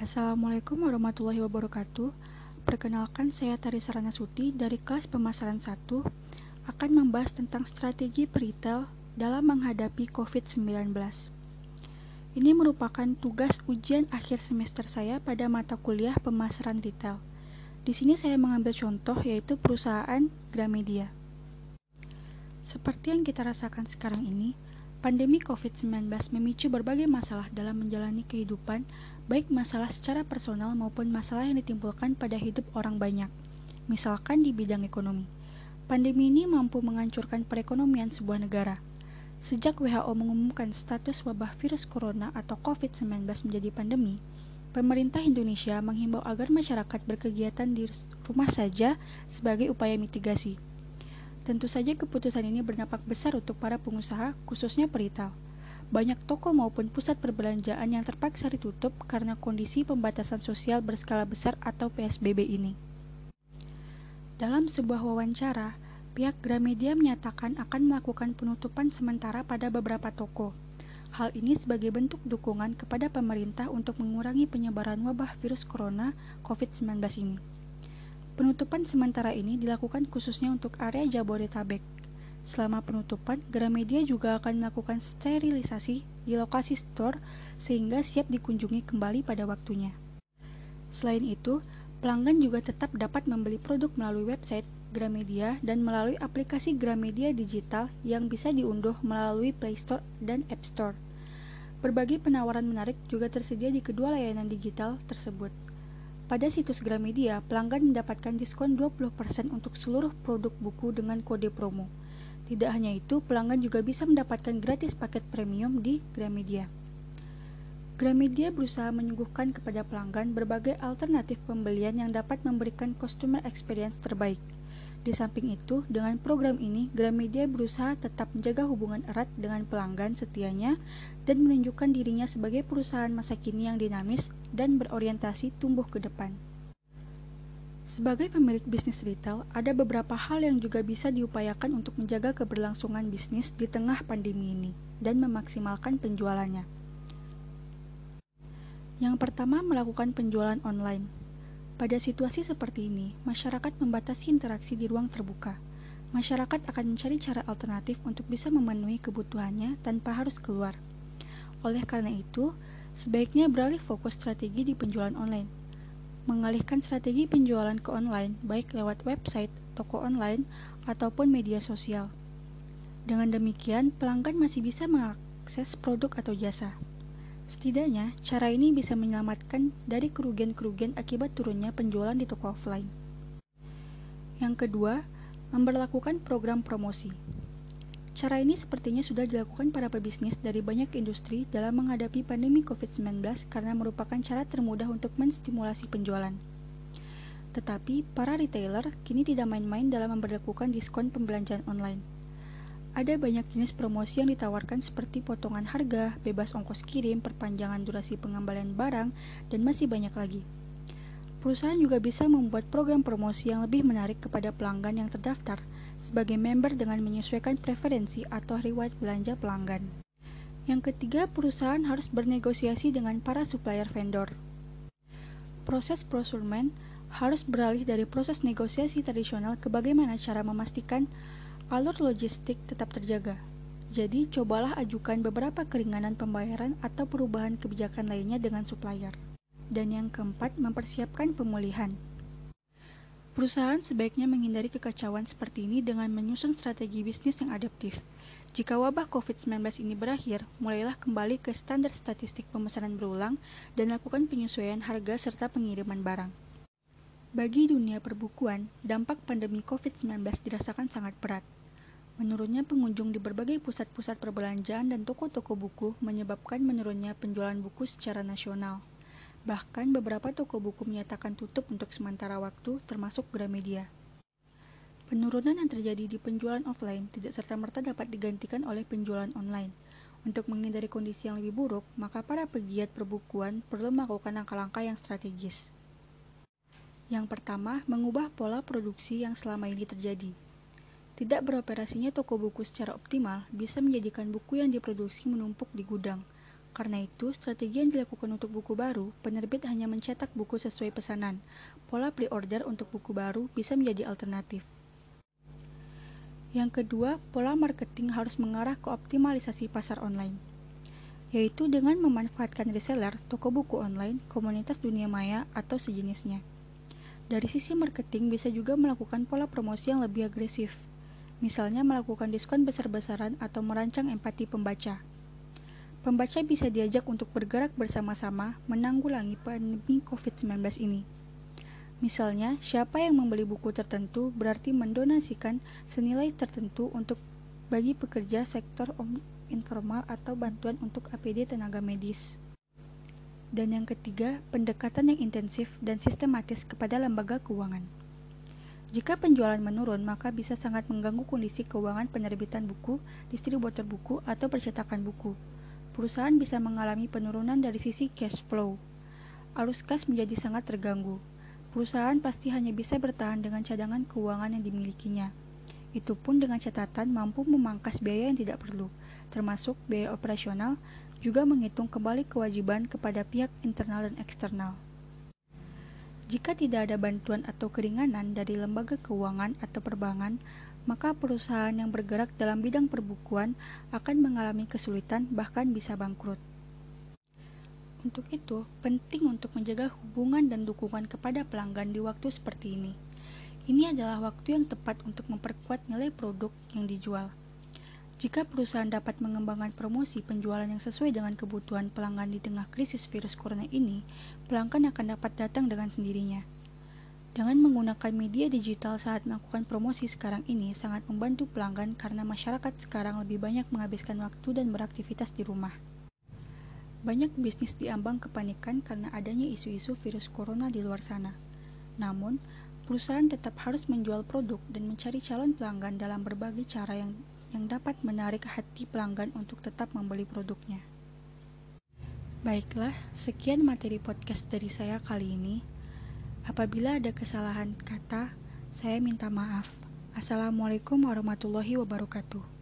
Assalamualaikum warahmatullahi wabarakatuh. Perkenalkan saya Tari Saranasuti dari kelas pemasaran 1 akan membahas tentang strategi peritel dalam menghadapi COVID-19. Ini merupakan tugas ujian akhir semester saya pada mata kuliah pemasaran retail. Di sini saya mengambil contoh yaitu perusahaan Gramedia. Seperti yang kita rasakan sekarang ini, pandemi COVID-19 memicu berbagai masalah dalam menjalani kehidupan, baik masalah secara personal maupun masalah yang ditimbulkan pada hidup orang banyak, misalkan di bidang ekonomi. Pandemi ini mampu menghancurkan perekonomian sebuah negara. Sejak WHO mengumumkan status wabah virus corona atau COVID-19 menjadi pandemi, pemerintah Indonesia menghimbau agar masyarakat berkegiatan di rumah saja sebagai upaya mitigasi. Tentu saja keputusan ini berdampak besar untuk para pengusaha, khususnya peritel. Banyak toko maupun pusat perbelanjaan yang terpaksa ditutup karena kondisi pembatasan sosial berskala besar atau PSBB ini. Dalam sebuah wawancara, pihak Gramedia menyatakan akan melakukan penutupan sementara pada beberapa toko. Hal ini sebagai bentuk dukungan kepada pemerintah untuk mengurangi penyebaran wabah virus corona COVID-19 ini. Penutupan sementara ini dilakukan khususnya untuk area Jabodetabek. Selama penutupan, Gramedia juga akan melakukan sterilisasi di lokasi store sehingga siap dikunjungi kembali pada waktunya. Selain itu, Pelanggan juga tetap dapat membeli produk melalui website Gramedia dan melalui aplikasi Gramedia Digital yang bisa diunduh melalui Play Store dan App Store. Berbagai penawaran menarik juga tersedia di kedua layanan digital tersebut. Pada situs Gramedia, pelanggan mendapatkan diskon 20% untuk seluruh produk buku dengan kode promo. Tidak hanya itu, pelanggan juga bisa mendapatkan gratis paket premium di Gramedia. Gramedia berusaha menyuguhkan kepada pelanggan berbagai alternatif pembelian yang dapat memberikan customer experience terbaik. Di samping itu, dengan program ini, Gramedia berusaha tetap menjaga hubungan erat dengan pelanggan setianya dan menunjukkan dirinya sebagai perusahaan masa kini yang dinamis dan berorientasi tumbuh ke depan. Sebagai pemilik bisnis retail, ada beberapa hal yang juga bisa diupayakan untuk menjaga keberlangsungan bisnis di tengah pandemi ini dan memaksimalkan penjualannya. Yang pertama, melakukan penjualan online. Pada situasi seperti ini, masyarakat membatasi interaksi di ruang terbuka. Masyarakat akan mencari cara alternatif untuk bisa memenuhi kebutuhannya tanpa harus keluar. Oleh karena itu, sebaiknya beralih fokus strategi di penjualan online. Mengalihkan strategi penjualan ke online, baik lewat website, toko online, ataupun media sosial. Dengan demikian, pelanggan masih bisa mengakses produk atau jasa. Setidaknya, cara ini bisa menyelamatkan dari kerugian-kerugian akibat turunnya penjualan di toko offline. Yang kedua, memperlakukan program promosi. Cara ini sepertinya sudah dilakukan para pebisnis dari banyak industri dalam menghadapi pandemi COVID-19 karena merupakan cara termudah untuk menstimulasi penjualan. Tetapi, para retailer kini tidak main-main dalam memperlakukan diskon pembelanjaan online. Ada banyak jenis promosi yang ditawarkan seperti potongan harga, bebas ongkos kirim, perpanjangan durasi pengembalian barang, dan masih banyak lagi. Perusahaan juga bisa membuat program promosi yang lebih menarik kepada pelanggan yang terdaftar sebagai member dengan menyesuaikan preferensi atau reward belanja pelanggan. Yang ketiga, perusahaan harus bernegosiasi dengan para supplier vendor. Proses procurement harus beralih dari proses negosiasi tradisional ke bagaimana cara memastikan alur logistik tetap terjaga. Jadi, cobalah ajukan beberapa keringanan pembayaran atau perubahan kebijakan lainnya dengan supplier. Dan yang keempat, mempersiapkan pemulihan. Perusahaan sebaiknya menghindari kekacauan seperti ini dengan menyusun strategi bisnis yang adaptif. Jika wabah COVID-19 ini berakhir, mulailah kembali ke standar statistik pemesanan berulang dan lakukan penyesuaian harga serta pengiriman barang. Bagi dunia perbukuan, dampak pandemi COVID-19 dirasakan sangat berat. Menurunnya pengunjung di berbagai pusat-pusat perbelanjaan dan toko-toko buku menyebabkan menurunnya penjualan buku secara nasional. Bahkan beberapa toko buku menyatakan tutup untuk sementara waktu, termasuk Gramedia. Penurunan yang terjadi di penjualan offline tidak serta-merta dapat digantikan oleh penjualan online. Untuk menghindari kondisi yang lebih buruk, maka para pegiat perbukuan perlu melakukan langkah-langkah yang strategis. Yang pertama, mengubah pola produksi yang selama ini terjadi. Tidak beroperasinya toko buku secara optimal bisa menjadikan buku yang diproduksi menumpuk di gudang. Karena itu, strategi yang dilakukan untuk buku baru, penerbit hanya mencetak buku sesuai pesanan. Pola pre-order untuk buku baru bisa menjadi alternatif. Yang kedua, pola marketing harus mengarah ke optimalisasi pasar online, yaitu dengan memanfaatkan reseller, toko buku online, komunitas dunia maya, atau sejenisnya. Dari sisi marketing bisa juga melakukan pola promosi yang lebih agresif, misalnya melakukan diskon besar-besaran atau merancang empati pembaca. Pembaca bisa diajak untuk bergerak bersama-sama menanggulangi pandemi COVID-19 ini. Misalnya, siapa yang membeli buku tertentu berarti mendonasikan senilai tertentu untuk bagi pekerja sektor informal atau bantuan untuk APD tenaga medis. Dan yang ketiga, pendekatan yang intensif dan sistematis kepada lembaga keuangan. Jika penjualan menurun, maka bisa sangat mengganggu kondisi keuangan penerbitan buku, distributor buku, atau percetakan buku perusahaan bisa mengalami penurunan dari sisi cash flow. Arus kas menjadi sangat terganggu. Perusahaan pasti hanya bisa bertahan dengan cadangan keuangan yang dimilikinya. Itu pun dengan catatan mampu memangkas biaya yang tidak perlu, termasuk biaya operasional, juga menghitung kembali kewajiban kepada pihak internal dan eksternal. Jika tidak ada bantuan atau keringanan dari lembaga keuangan atau perbankan, maka perusahaan yang bergerak dalam bidang perbukuan akan mengalami kesulitan, bahkan bisa bangkrut. Untuk itu, penting untuk menjaga hubungan dan dukungan kepada pelanggan di waktu seperti ini. Ini adalah waktu yang tepat untuk memperkuat nilai produk yang dijual. Jika perusahaan dapat mengembangkan promosi penjualan yang sesuai dengan kebutuhan pelanggan di tengah krisis virus corona ini, pelanggan akan dapat datang dengan sendirinya. Dengan menggunakan media digital saat melakukan promosi sekarang ini sangat membantu pelanggan karena masyarakat sekarang lebih banyak menghabiskan waktu dan beraktivitas di rumah. Banyak bisnis diambang kepanikan karena adanya isu-isu virus corona di luar sana. Namun, perusahaan tetap harus menjual produk dan mencari calon pelanggan dalam berbagai cara yang yang dapat menarik hati pelanggan untuk tetap membeli produknya. Baiklah, sekian materi podcast dari saya kali ini. Apabila ada kesalahan kata, saya minta maaf. Assalamualaikum warahmatullahi wabarakatuh.